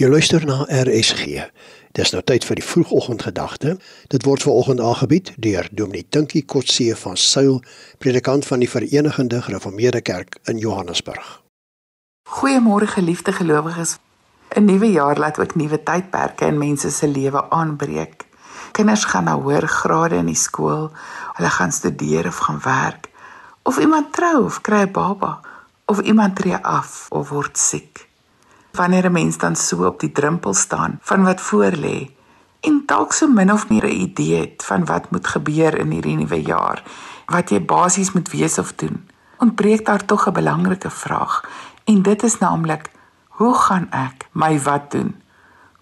Jy luister na RSG. Dis nou tyd vir die vroegoggendgedagte. Dit word veraloggend aangebied deur Dominee Tinkie Kotse van Sail, predikant van die Verenigde Gereformeerde Kerk in Johannesburg. Goeiemôre geliefde gelowiges. 'n Nuwe jaar laat ook nuwe tydperke in mense se lewe aanbreek. Kinders gaan na hoër grade in die skool, hulle gaan studeer of gaan werk, of iemand trou of kry 'n baba, of iemand tree af of word siek wanneer 'n mens dan so op die drempel staan van wat voor lê en dalk so min of meer 'n idee het van wat moet gebeur in hierdie nuwe jaar, wat jy basies moet wees of doen, ontbreek daar tog 'n belangrike vraag en dit is naamlik hoe gaan ek my wat doen?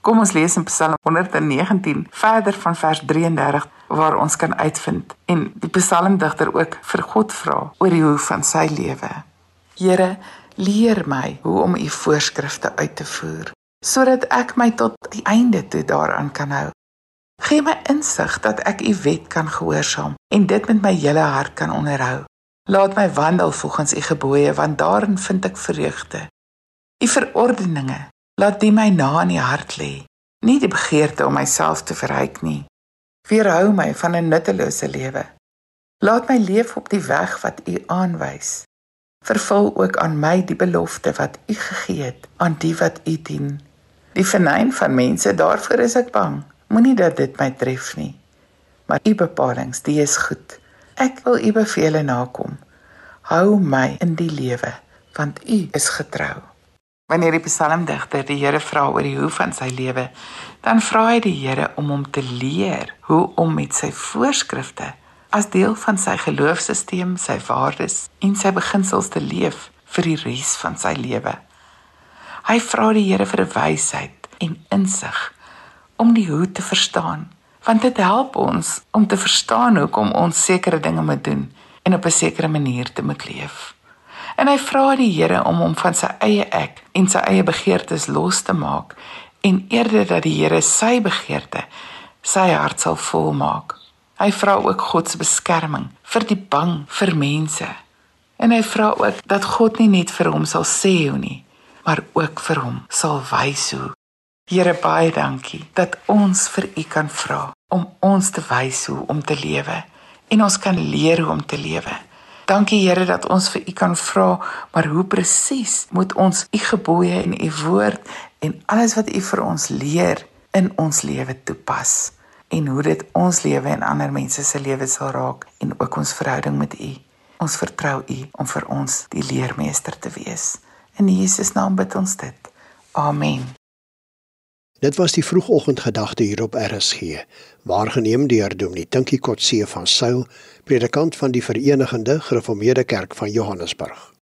Kom ons lees in Psalm 119 verder van vers 33 waar ons kan uitvind en die psalmdigter ook vir God vra oor die hoe van sy lewe. Here, leer my hoe om u voorskrifte uit te voer sodat ek my tot die einde toe daaraan kan hou. Gee my insig dat ek u wet kan gehoorsaam en dit met my hele hart kan onderhou. Laat my wandel volgens u gebooie want daarin vind ek vreugde. U verordeninge laat dit my na in die hart lê. Nie die begeerte om myself te verryk nie. Weerhou my van 'n nuttelose lewe. Laat my leef op die weg wat u aanwys vervul ook aan my die belofte wat u gegee het aan die wat u dien. Die vernyn van mense, daarvoor is ek bang. Moenie dat dit my tref nie. Maar u bepalinge, die is goed. Ek wil u beveel nakom. Hou my in die lewe, want u is getrou. Wanneer die psalmdigter die Here vra oor die hoe van sy lewe, dan vra hy die Here om hom te leer hoe om met sy voorskrifte as deel van sy geloofsisteem, sy waardes en sy beginsels te leef vir die res van sy lewe. Hy vra die Here vir wysheid en insig om die hoe te verstaan, want dit help ons om te verstaan hoekom ons sekere dinge moet doen en op 'n sekere manier te moet leef. En hy vra die Here om hom van sy eie ek en sy eie begeertes los te maak en eerder dat die Here sy begeerte sy hart sal volmaak Hy vra ook God se beskerming vir die bang vir mense. En hy vra ook dat God nie net vir hom sal sê hoe nie, maar ook vir hom sal wys hoe. Here baie dankie dat ons vir U kan vra om ons te wys hoe om te lewe en ons kan leer hoe om te lewe. Dankie Here dat ons vir U kan vra, maar hoe presies moet ons U gebooie en U woord en alles wat U vir ons leer in ons lewe toepas? En hoe dit ons lewe en ander mense se lewens sal raak en ook ons verhouding met U. Ons vertrou U om vir ons die leermeester te wees. In Jesus naam bid ons dit. Amen. Dit was die vroegoggendgedagte hier op RSG, waargeneem deur Dominee Tinkie Kotse van Sail, predikant van die Verenigde Gereformeerde Kerk van Johannesburg.